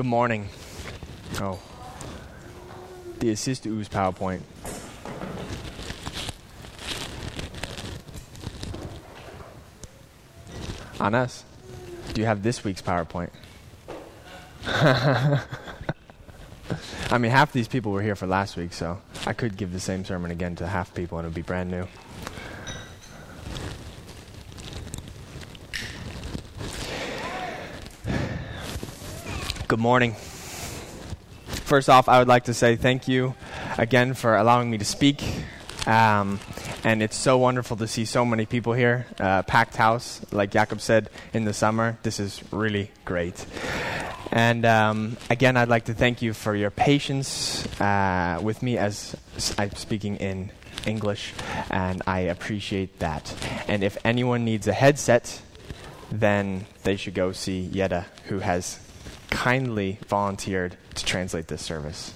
Good morning. Oh. The assist ooze PowerPoint. Anas, do you have this week's PowerPoint? I mean, half these people were here for last week, so I could give the same sermon again to half people and it would be brand new. Good morning. First off, I would like to say thank you again for allowing me to speak. Um, and it's so wonderful to see so many people here. Uh, packed house, like Jakob said in the summer. This is really great. And um, again, I'd like to thank you for your patience uh, with me as I'm speaking in English, and I appreciate that. And if anyone needs a headset, then they should go see Yetta, who has kindly volunteered to translate this service.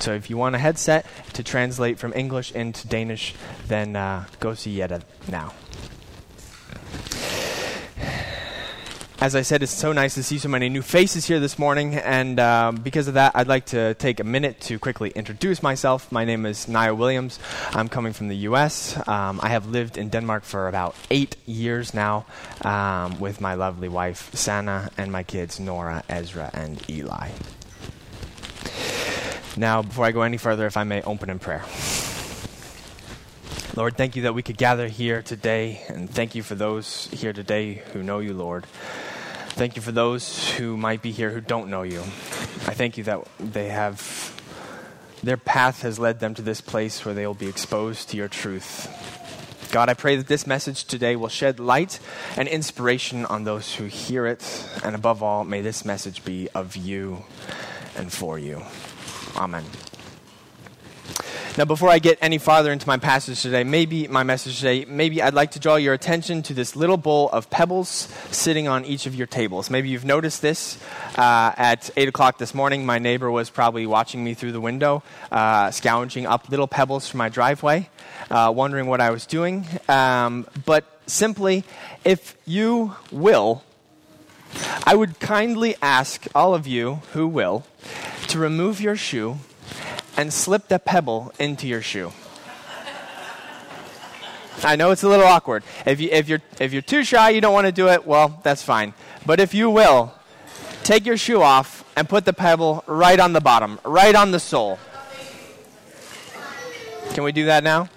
So if you want a headset to translate from English into Danish, then uh, go see Yetta now. As I said, it's so nice to see so many new faces here this morning, and um, because of that, I'd like to take a minute to quickly introduce myself. My name is Niall Williams. I'm coming from the U.S. Um, I have lived in Denmark for about eight years now um, with my lovely wife, Sana, and my kids, Nora, Ezra, and Eli. Now, before I go any further, if I may open in prayer. Lord, thank you that we could gather here today, and thank you for those here today who know you, Lord. Thank you for those who might be here who don't know you. I thank you that they have, their path has led them to this place where they will be exposed to your truth. God, I pray that this message today will shed light and inspiration on those who hear it, and above all, may this message be of you and for you. Amen. Now, before I get any farther into my passage today, maybe my message today, maybe I'd like to draw your attention to this little bowl of pebbles sitting on each of your tables. Maybe you've noticed this uh, at 8 o'clock this morning. My neighbor was probably watching me through the window, uh, scourging up little pebbles from my driveway, uh, wondering what I was doing. Um, but simply, if you will, I would kindly ask all of you who will to remove your shoe and slip the pebble into your shoe. I know it's a little awkward. If, you, if, you're, if you're too shy, you don't want to do it, well, that's fine. But if you will, take your shoe off and put the pebble right on the bottom, right on the sole. Can we do that now?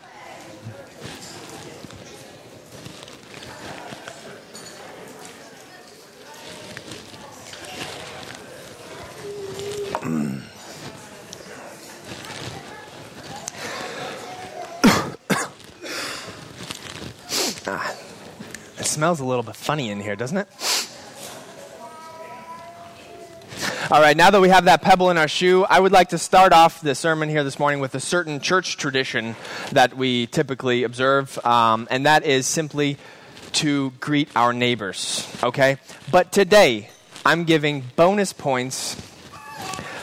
Smells a little bit funny in here, doesn't it? All right, now that we have that pebble in our shoe, I would like to start off the sermon here this morning with a certain church tradition that we typically observe, um, and that is simply to greet our neighbors, okay? But today, I'm giving bonus points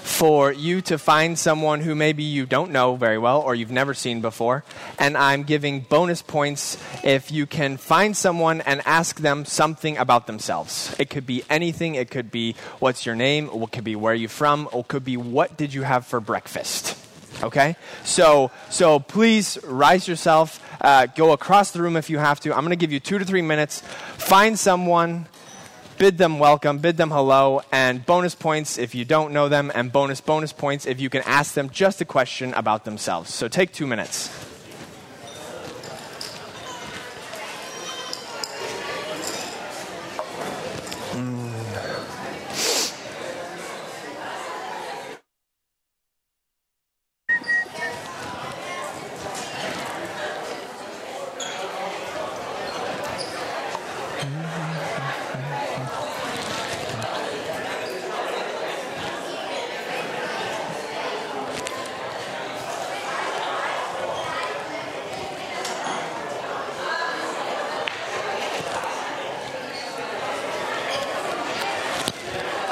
for you to find someone who maybe you don't know very well or you've never seen before. And I'm giving bonus points if you can find someone and ask them something about themselves. It could be anything. It could be what's your name, it could be where are you from, or it could be what did you have for breakfast. Okay? So, so please rise yourself, uh, go across the room if you have to. I'm going to give you two to three minutes. Find someone bid them welcome, bid them hello, and bonus points if you don't know them, and bonus bonus points if you can ask them just a question about themselves. So take two minutes.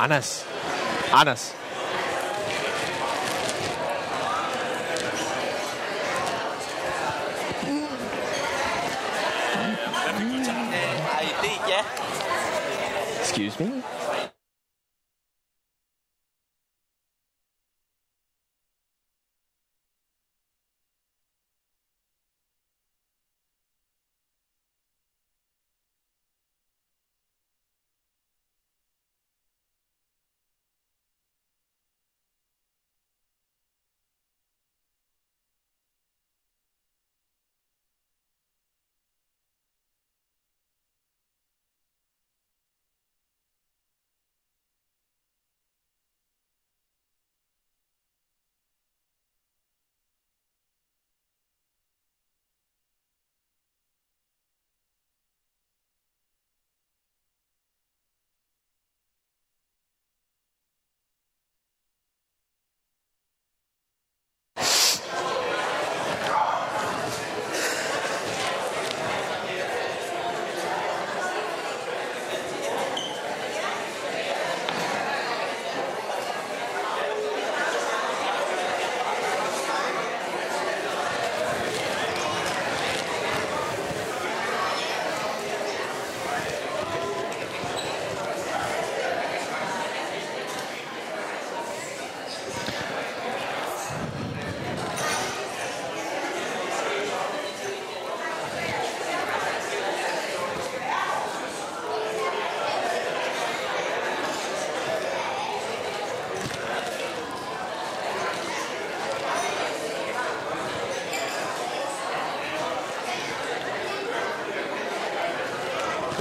Anas. Anas.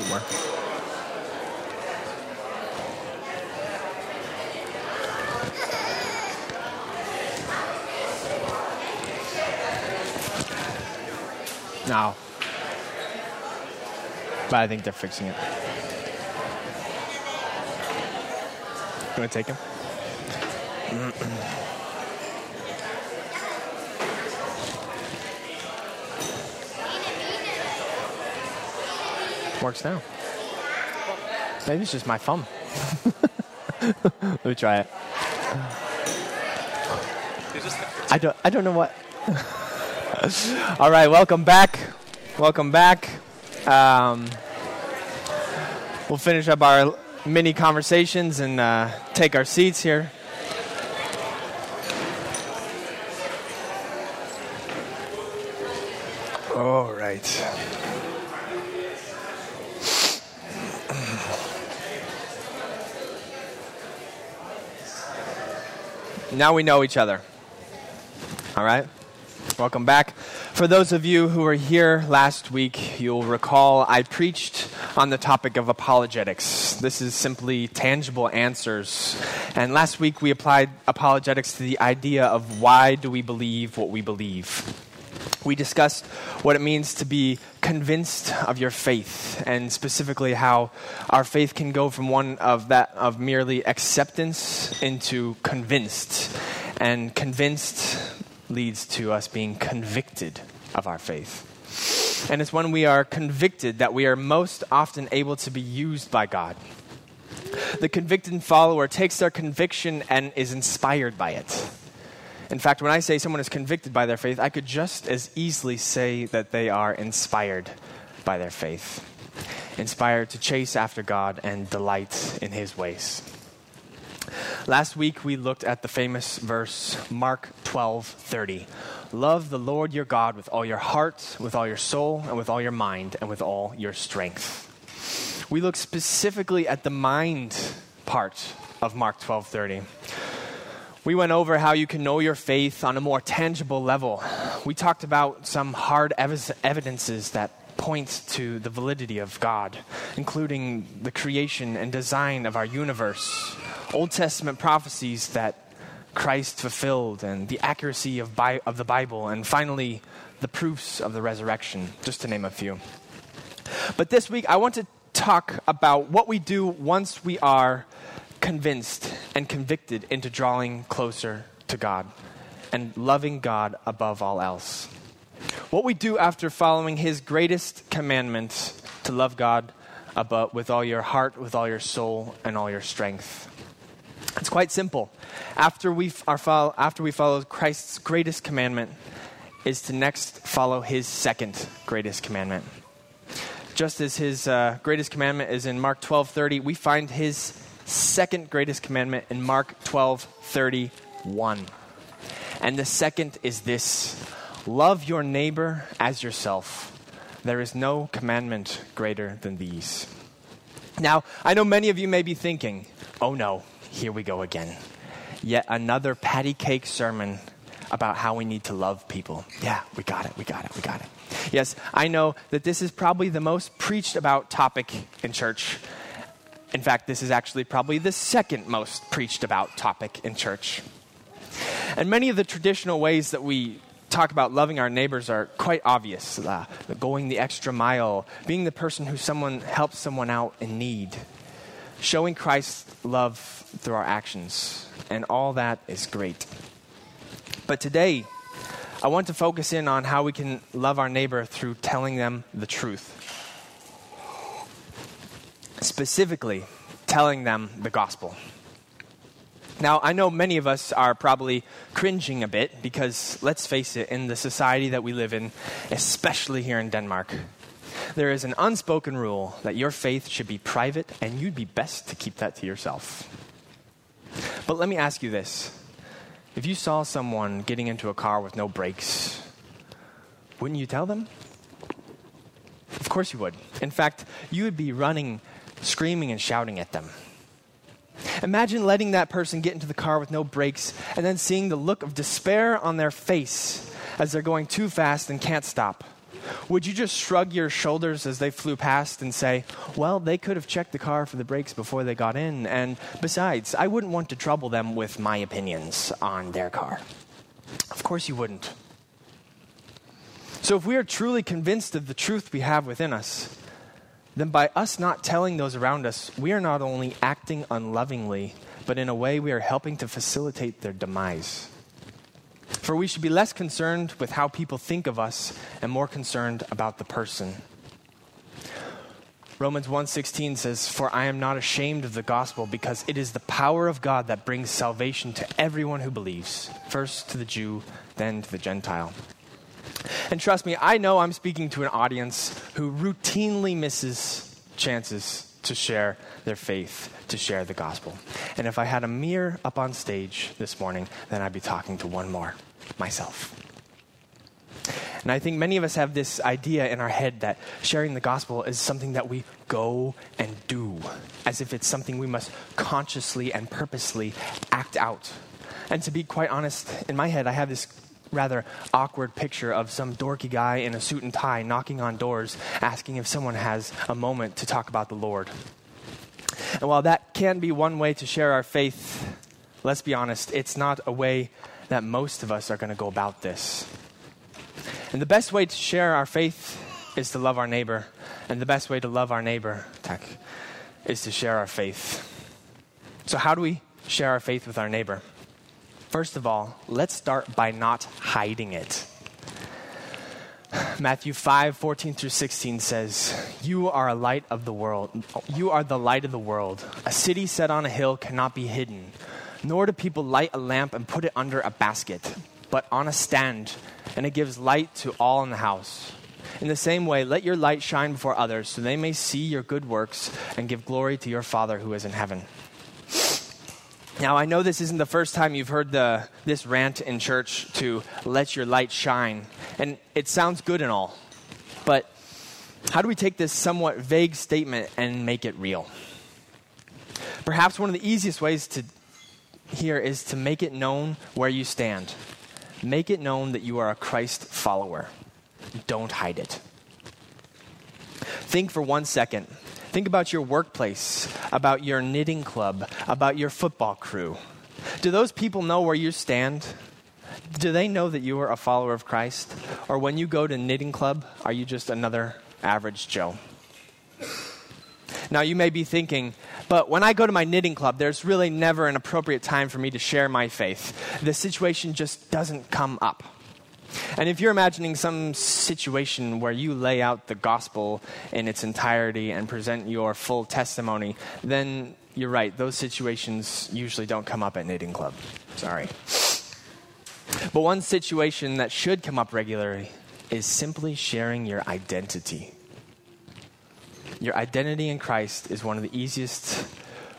everywhere. Now. But I think they're fixing it. Gonna take him? Works now. Maybe it's just my thumb. Let me try it. I don't. I don't know what. All right, welcome back. Welcome back. Um, we'll finish up our mini conversations and uh, take our seats here. All right. Now we know each other. All right? Welcome back. For those of you who were here last week, you'll recall I preached on the topic of apologetics. This is simply tangible answers. And last week we applied apologetics to the idea of why do we believe what we believe. We discussed what it means to be convinced of your faith, and specifically how our faith can go from one of that of merely acceptance into convinced, and convinced leads to us being convicted of our faith. And it's when we are convicted that we are most often able to be used by God. The convicted follower takes their conviction and is inspired by it. In fact, when I say someone is convicted by their faith, I could just as easily say that they are inspired by their faith, inspired to chase after God and delight in His ways. Last week we looked at the famous verse Mark 12:30. Love the Lord your God with all your heart, with all your soul, and with all your mind, and with all your strength. We looked specifically at the mind part of Mark 12:30. We went over how you can know your faith on a more tangible level. We talked about some hard ev- evidences that point to the validity of God, including the creation and design of our universe, Old Testament prophecies that Christ fulfilled, and the accuracy of, Bi- of the Bible, and finally, the proofs of the resurrection, just to name a few. But this week, I want to talk about what we do once we are convinced and convicted into drawing closer to God and loving God above all else. What we do after following His greatest commandment to love God above, with all your heart, with all your soul, and all your strength. It's quite simple. After we, are follow, after we follow Christ's greatest commandment, is to next follow His second greatest commandment. Just as His uh, greatest commandment is in Mark 12:30, we find His second greatest commandment in Mark 12 31. And the second is this love your neighbor as yourself. There is no commandment greater than these. Now, I know many of you may be thinking, oh no, here we go again. Yet another patty cake sermon about how we need to love people. Yeah, we got it, we got it, we got it. Yes, I know that this is probably the most preached about topic in church in fact, this is actually probably the second most preached about topic in church. And many of the traditional ways that we talk about loving our neighbors are quite obvious uh, going the extra mile, being the person who someone helps someone out in need, showing Christ's love through our actions. And all that is great. But today, I want to focus in on how we can love our neighbor through telling them the truth specifically telling them the gospel. Now, I know many of us are probably cringing a bit because, let's face it, in the society that we live in, especially here in Denmark, there is an unspoken rule that your faith should be private and you'd be best to keep that to yourself. But let me ask you this if you saw someone getting into a car with no brakes, wouldn't you tell them? Of course you would. In fact, you would be running screaming and shouting at them. Imagine letting that person get into the car with no brakes and then seeing the look of despair on their face as they're going too fast and can't stop. Would you just shrug your shoulders as they flew past and say, Well, they could have checked the car for the brakes before they got in, and besides, I wouldn't want to trouble them with my opinions on their car? Of course, you wouldn't. So, if we are truly convinced of the truth we have within us, then by us not telling those around us, we are not only acting unlovingly, but in a way we are helping to facilitate their demise. For we should be less concerned with how people think of us and more concerned about the person. Romans 1:16 says, "For I am not ashamed of the gospel because it is the power of God that brings salvation to everyone who believes, first to the Jew, then to the Gentile." And trust me, I know I'm speaking to an audience who routinely misses chances to share their faith, to share the gospel. And if I had a mirror up on stage this morning, then I'd be talking to one more myself. And I think many of us have this idea in our head that sharing the gospel is something that we go and do, as if it's something we must consciously and purposely act out. And to be quite honest, in my head, I have this rather awkward picture of some dorky guy in a suit and tie knocking on doors, asking if someone has a moment to talk about the Lord. And while that can be one way to share our faith, let's be honest, it's not a way that most of us are going to go about this. And the best way to share our faith is to love our neighbor. And the best way to love our neighbor, tech, is to share our faith. So, how do we share our faith with our neighbor? First of all, let's start by not hiding it. Matthew 5, 14 through 16 says, You are a light of the world. You are the light of the world. A city set on a hill cannot be hidden, nor do people light a lamp and put it under a basket, but on a stand and it gives light to all in the house. In the same way, let your light shine before others, so they may see your good works and give glory to your Father who is in heaven. Now, I know this isn't the first time you've heard the, this rant in church to let your light shine, and it sounds good and all, but how do we take this somewhat vague statement and make it real? Perhaps one of the easiest ways to here is to make it known where you stand. Make it known that you are a Christ follower. Don't hide it. Think for one second. Think about your workplace, about your knitting club, about your football crew. Do those people know where you stand? Do they know that you are a follower of Christ? Or when you go to knitting club, are you just another average Joe? Now, you may be thinking, but when I go to my knitting club, there's really never an appropriate time for me to share my faith. The situation just doesn't come up. And if you're imagining some situation where you lay out the gospel in its entirety and present your full testimony, then you're right. Those situations usually don't come up at Knitting Club. Sorry. But one situation that should come up regularly is simply sharing your identity. Your identity in Christ is one of the easiest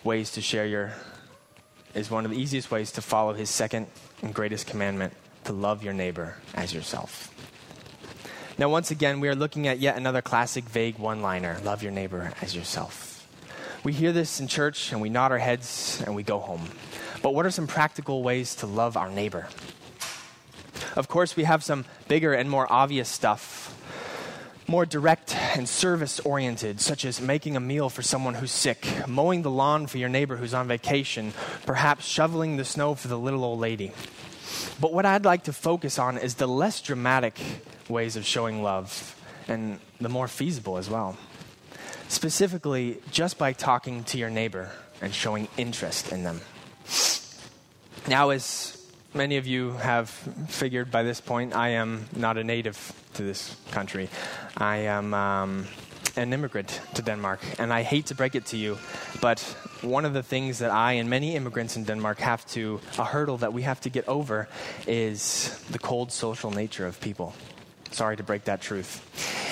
ways to share your is one of the easiest ways to follow his second and greatest commandment to love your neighbor as yourself. Now, once again, we are looking at yet another classic vague one liner love your neighbor as yourself. We hear this in church and we nod our heads and we go home. But what are some practical ways to love our neighbor? Of course, we have some bigger and more obvious stuff more direct and service oriented, such as making a meal for someone who's sick, mowing the lawn for your neighbor who's on vacation, perhaps shoveling the snow for the little old lady. But what I'd like to focus on is the less dramatic ways of showing love and the more feasible as well. Specifically, just by talking to your neighbor and showing interest in them. Now, as many of you have figured by this point, I am not a native to this country. I am um, an immigrant to Denmark, and I hate to break it to you, but one of the things that I and many immigrants in Denmark have to, a hurdle that we have to get over, is the cold social nature of people. Sorry to break that truth.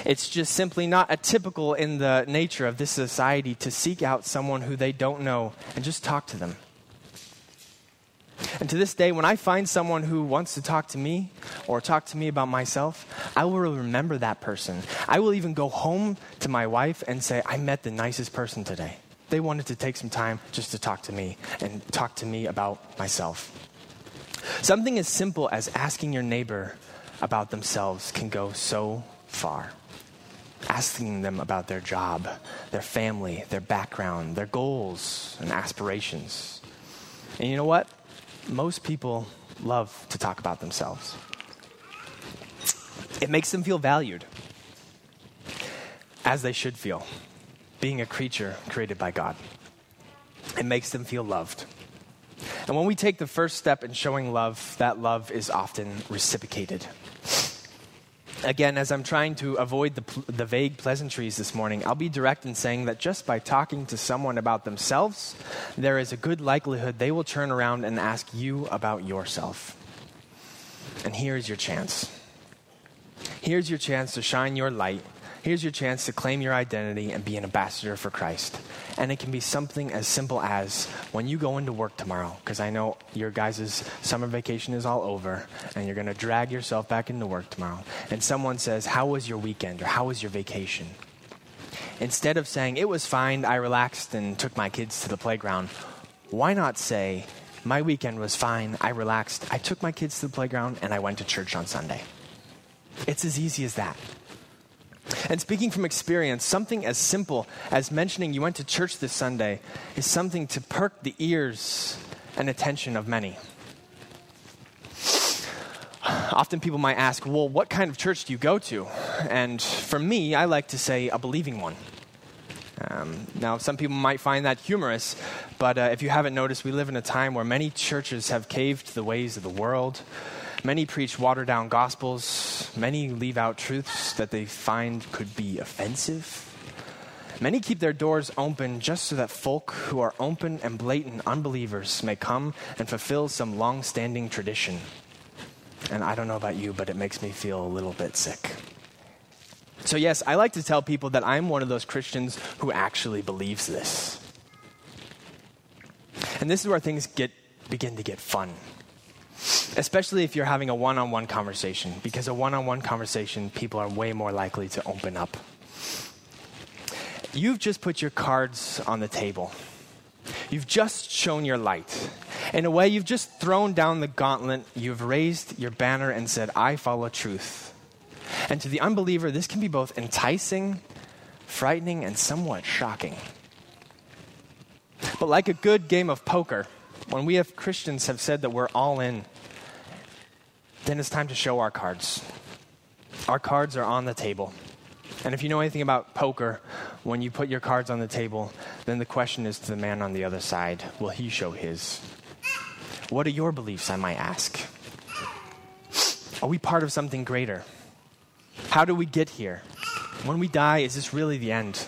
It's just simply not a typical in the nature of this society to seek out someone who they don't know and just talk to them and to this day, when I find someone who wants to talk to me or talk to me about myself, I will remember that person. I will even go home to my wife and say, I met the nicest person today. They wanted to take some time just to talk to me and talk to me about myself. Something as simple as asking your neighbor about themselves can go so far. Asking them about their job, their family, their background, their goals and aspirations. And you know what? Most people love to talk about themselves. It makes them feel valued, as they should feel, being a creature created by God. It makes them feel loved. And when we take the first step in showing love, that love is often reciprocated. Again, as I'm trying to avoid the, the vague pleasantries this morning, I'll be direct in saying that just by talking to someone about themselves, there is a good likelihood they will turn around and ask you about yourself. And here's your chance. Here's your chance to shine your light Here's your chance to claim your identity and be an ambassador for Christ. And it can be something as simple as when you go into work tomorrow, because I know your guys' summer vacation is all over, and you're going to drag yourself back into work tomorrow, and someone says, How was your weekend? or How was your vacation? Instead of saying, It was fine, I relaxed and took my kids to the playground, why not say, My weekend was fine, I relaxed, I took my kids to the playground, and I went to church on Sunday? It's as easy as that. And speaking from experience, something as simple as mentioning you went to church this Sunday is something to perk the ears and attention of many. Often people might ask, well, what kind of church do you go to? And for me, I like to say a believing one. Um, now, some people might find that humorous, but uh, if you haven't noticed, we live in a time where many churches have caved to the ways of the world. Many preach watered down gospels. Many leave out truths that they find could be offensive. Many keep their doors open just so that folk who are open and blatant unbelievers may come and fulfill some long standing tradition. And I don't know about you, but it makes me feel a little bit sick. So, yes, I like to tell people that I'm one of those Christians who actually believes this. And this is where things get, begin to get fun especially if you're having a one on one conversation, because a one on one conversation, people are way more likely to open up. You've just put your cards on the table. You've just shown your light. In a way, you've just thrown down the gauntlet. You've raised your banner and said, I follow truth. And to the unbeliever, this can be both enticing, frightening, and somewhat shocking. But like a good game of poker, when we have Christians have said that we're all in, then it's time to show our cards. Our cards are on the table. And if you know anything about poker, when you put your cards on the table, then the question is to the man on the other side will he show his? What are your beliefs, I might ask? Are we part of something greater? How do we get here? When we die, is this really the end?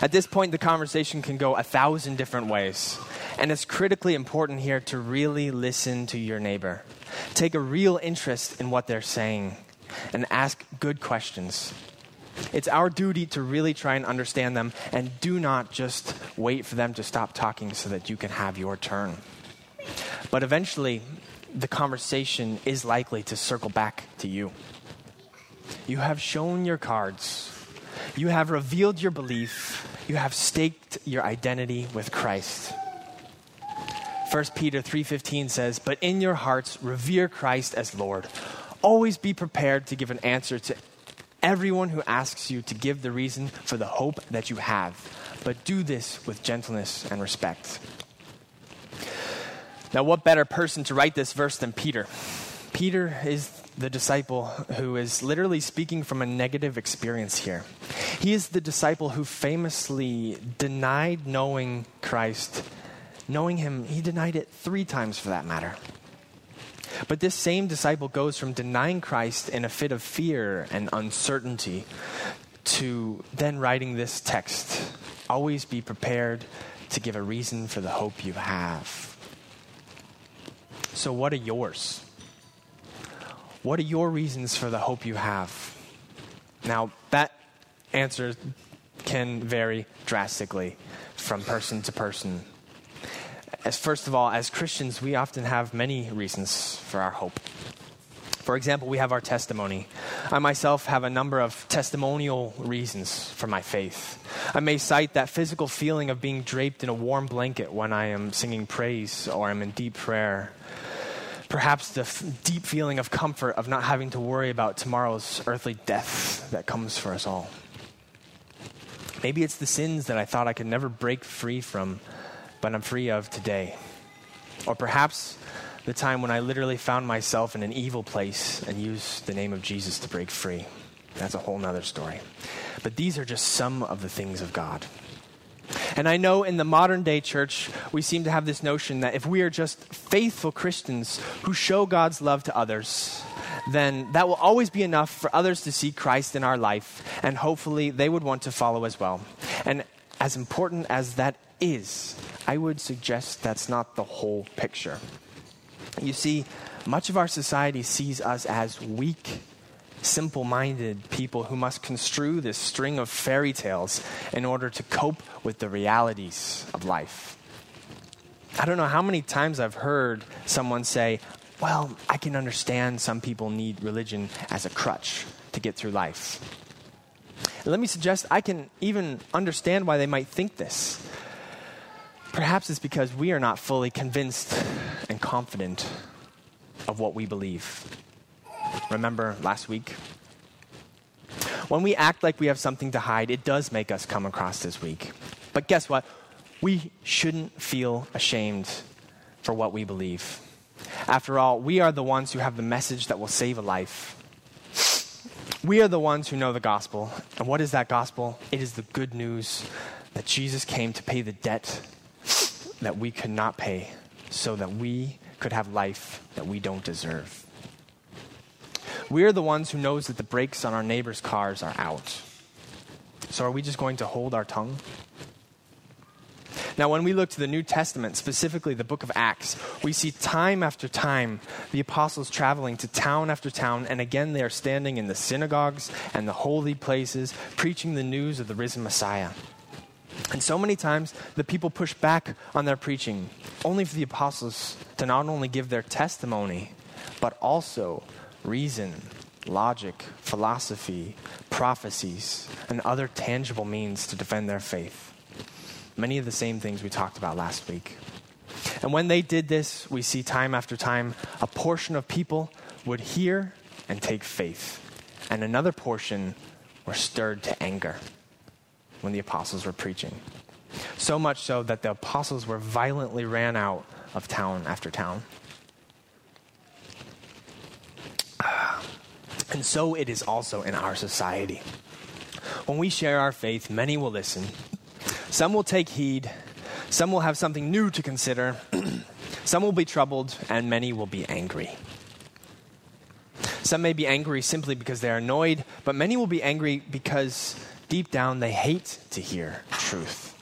At this point, the conversation can go a thousand different ways. And it's critically important here to really listen to your neighbor. Take a real interest in what they're saying and ask good questions. It's our duty to really try and understand them and do not just wait for them to stop talking so that you can have your turn. But eventually, the conversation is likely to circle back to you. You have shown your cards. You have revealed your belief. You have staked your identity with Christ. 1 Peter 3:15 says, "But in your hearts revere Christ as Lord. Always be prepared to give an answer to everyone who asks you to give the reason for the hope that you have, but do this with gentleness and respect." Now, what better person to write this verse than Peter? Peter is the disciple who is literally speaking from a negative experience here. He is the disciple who famously denied knowing Christ knowing him, he denied it three times for that matter. But this same disciple goes from denying Christ in a fit of fear and uncertainty to then writing this text always be prepared to give a reason for the hope you have. So, what are yours? What are your reasons for the hope you have? Now, that answer can vary drastically from person to person as first of all, as Christians, we often have many reasons for our hope. For example, we have our testimony. I myself have a number of testimonial reasons for my faith. I may cite that physical feeling of being draped in a warm blanket when I am singing praise or I'm in deep prayer. Perhaps the f- deep feeling of comfort of not having to worry about tomorrow's earthly death that comes for us all. Maybe it's the sins that I thought I could never break free from but I'm free of today. Or perhaps the time when I literally found myself in an evil place and used the name of Jesus to break free. That's a whole nother story. But these are just some of the things of God. And I know in the modern day church, we seem to have this notion that if we are just faithful Christians who show God's love to others, then that will always be enough for others to see Christ in our life, and hopefully they would want to follow as well. And as important as that is, I would suggest that's not the whole picture. You see, much of our society sees us as weak simple minded people who must construe this string of fairy tales in order to cope with the realities of life. I don't know how many times I've heard someone say, Well, I can understand some people need religion as a crutch to get through life. let me suggest I can even understand why they might think this. Perhaps it's because we are not fully convinced and confident of what we believe. Remember last week? When we act like we have something to hide, it does make us come across as weak. But guess what? We shouldn't feel ashamed for what we believe. After all, we are the ones who have the message that will save a life. We are the ones who know the gospel. And what is that gospel? It is the good news that Jesus came to pay the debt that we could not pay so that we could have life that we don't deserve. We are the ones who knows that the brakes on our neighbors' cars are out. So are we just going to hold our tongue? Now, when we look to the New Testament, specifically the book of Acts, we see time after time the apostles traveling to town after town, and again they are standing in the synagogues and the holy places, preaching the news of the risen Messiah. And so many times the people push back on their preaching, only for the apostles to not only give their testimony, but also reason, logic, philosophy, prophecies, and other tangible means to defend their faith. Many of the same things we talked about last week. And when they did this, we see time after time a portion of people would hear and take faith, and another portion were stirred to anger when the apostles were preaching. So much so that the apostles were violently ran out of town after town. And so it is also in our society. When we share our faith, many will listen. Some will take heed. Some will have something new to consider. Some will be troubled, and many will be angry. Some may be angry simply because they are annoyed, but many will be angry because deep down they hate to hear truth.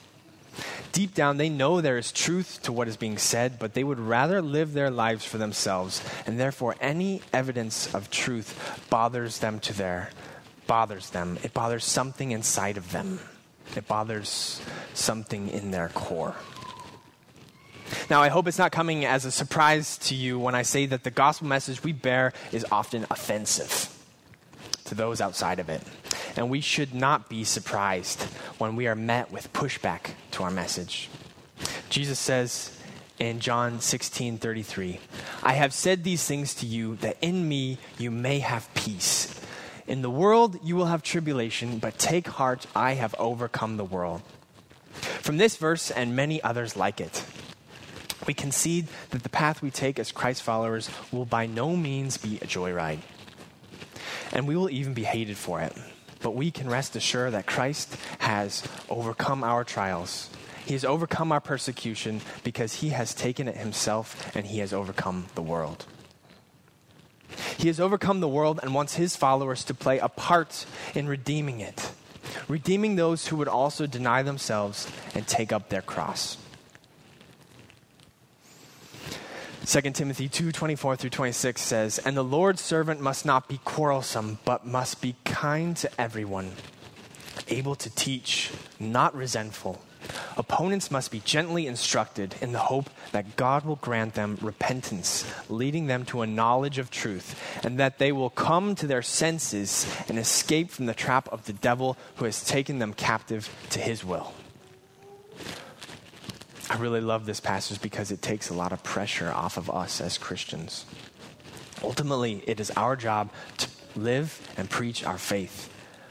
Deep down, they know there is truth to what is being said, but they would rather live their lives for themselves, and therefore any evidence of truth bothers them to their bothers them. It bothers something inside of them. It bothers something in their core. Now, I hope it's not coming as a surprise to you when I say that the gospel message we bear is often offensive to those outside of it and we should not be surprised when we are met with pushback to our message. Jesus says in John 16 33, I have said these things to you that in me you may have peace. In the world you will have tribulation, but take heart, I have overcome the world. From this verse and many others like it, we concede that the path we take as Christ followers will by no means be a joyride. And we will even be hated for it but we can rest assured that Christ has overcome our trials. He has overcome our persecution because he has taken it himself and he has overcome the world. He has overcome the world and wants his followers to play a part in redeeming it, redeeming those who would also deny themselves and take up their cross. 2 Timothy 2 24 through 26 says, And the Lord's servant must not be quarrelsome, but must be kind to everyone, able to teach, not resentful. Opponents must be gently instructed in the hope that God will grant them repentance, leading them to a knowledge of truth, and that they will come to their senses and escape from the trap of the devil who has taken them captive to his will. I really love this passage because it takes a lot of pressure off of us as Christians. Ultimately, it is our job to live and preach our faith,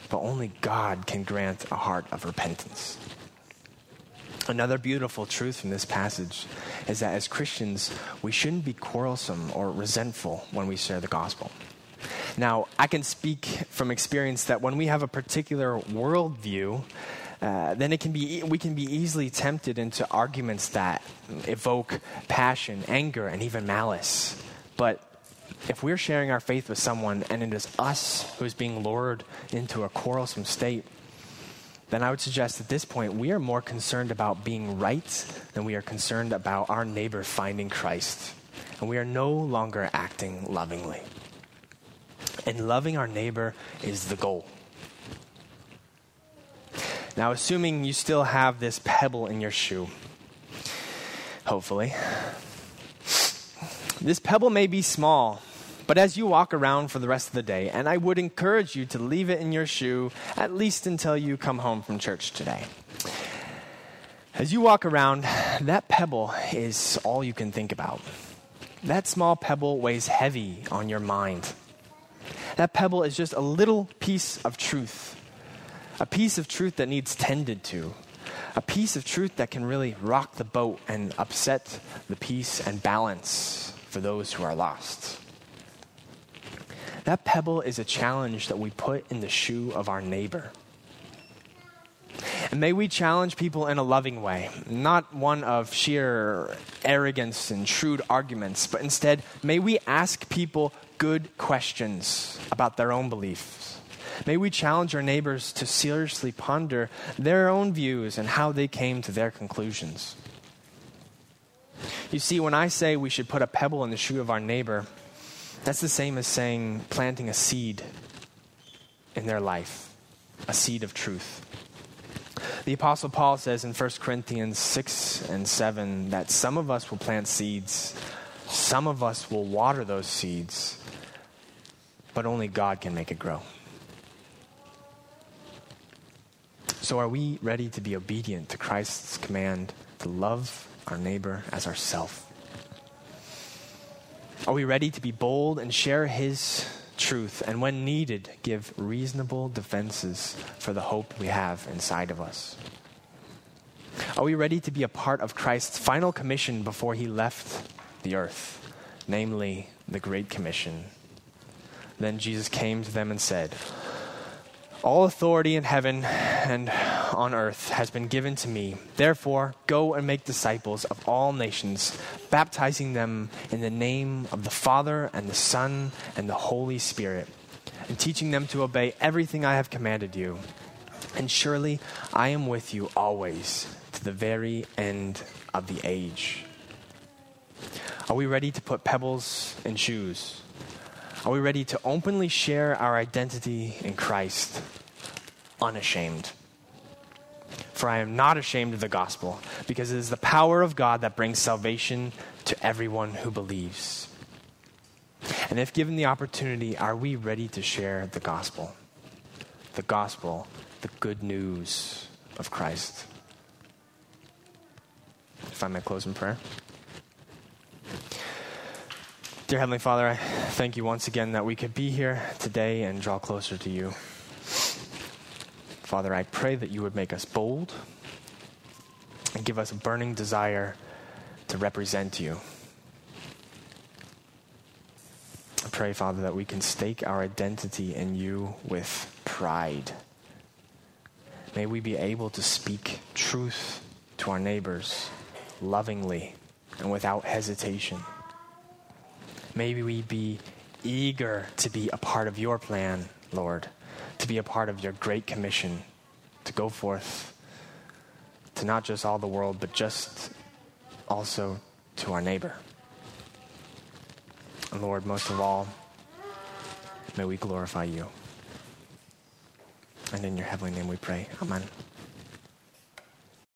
but only God can grant a heart of repentance. Another beautiful truth from this passage is that as Christians, we shouldn't be quarrelsome or resentful when we share the gospel. Now, I can speak from experience that when we have a particular worldview, uh, then it can be we can be easily tempted into arguments that evoke passion, anger, and even malice. But if we're sharing our faith with someone and it is us who is being lured into a quarrelsome state, then I would suggest at this point we are more concerned about being right than we are concerned about our neighbor finding Christ. And we are no longer acting lovingly. And loving our neighbor is the goal. Now, assuming you still have this pebble in your shoe, hopefully, this pebble may be small, but as you walk around for the rest of the day, and I would encourage you to leave it in your shoe at least until you come home from church today. As you walk around, that pebble is all you can think about. That small pebble weighs heavy on your mind. That pebble is just a little piece of truth, a piece of truth that needs tended to, a piece of truth that can really rock the boat and upset the peace and balance for those who are lost. That pebble is a challenge that we put in the shoe of our neighbor. And may we challenge people in a loving way, not one of sheer arrogance and shrewd arguments, but instead, may we ask people good questions about their own beliefs. May we challenge our neighbors to seriously ponder their own views and how they came to their conclusions. You see, when I say we should put a pebble in the shoe of our neighbor, that's the same as saying planting a seed in their life, a seed of truth. The Apostle Paul says in 1 Corinthians 6 and 7 that some of us will plant seeds, some of us will water those seeds, but only God can make it grow. So, are we ready to be obedient to Christ's command to love our neighbor as ourself? Are we ready to be bold and share His truth, and when needed, give reasonable defenses for the hope we have inside of us? Are we ready to be a part of Christ's final commission before He left the earth, namely the Great Commission? Then Jesus came to them and said, all authority in heaven and on earth has been given to me. Therefore, go and make disciples of all nations, baptizing them in the name of the Father and the Son and the Holy Spirit, and teaching them to obey everything I have commanded you. And surely I am with you always to the very end of the age. Are we ready to put pebbles in shoes? Are we ready to openly share our identity in Christ, unashamed? For I am not ashamed of the gospel, because it is the power of God that brings salvation to everyone who believes. And if given the opportunity, are we ready to share the gospel? The gospel, the good news of Christ. If I may close in prayer. Dear Heavenly Father, I thank you once again that we could be here today and draw closer to you. Father, I pray that you would make us bold and give us a burning desire to represent you. I pray, Father, that we can stake our identity in you with pride. May we be able to speak truth to our neighbors lovingly and without hesitation. May we be eager to be a part of your plan, Lord, to be a part of your great commission, to go forth to not just all the world, but just also to our neighbor. And Lord, most of all, may we glorify you. And in your heavenly name we pray. Amen.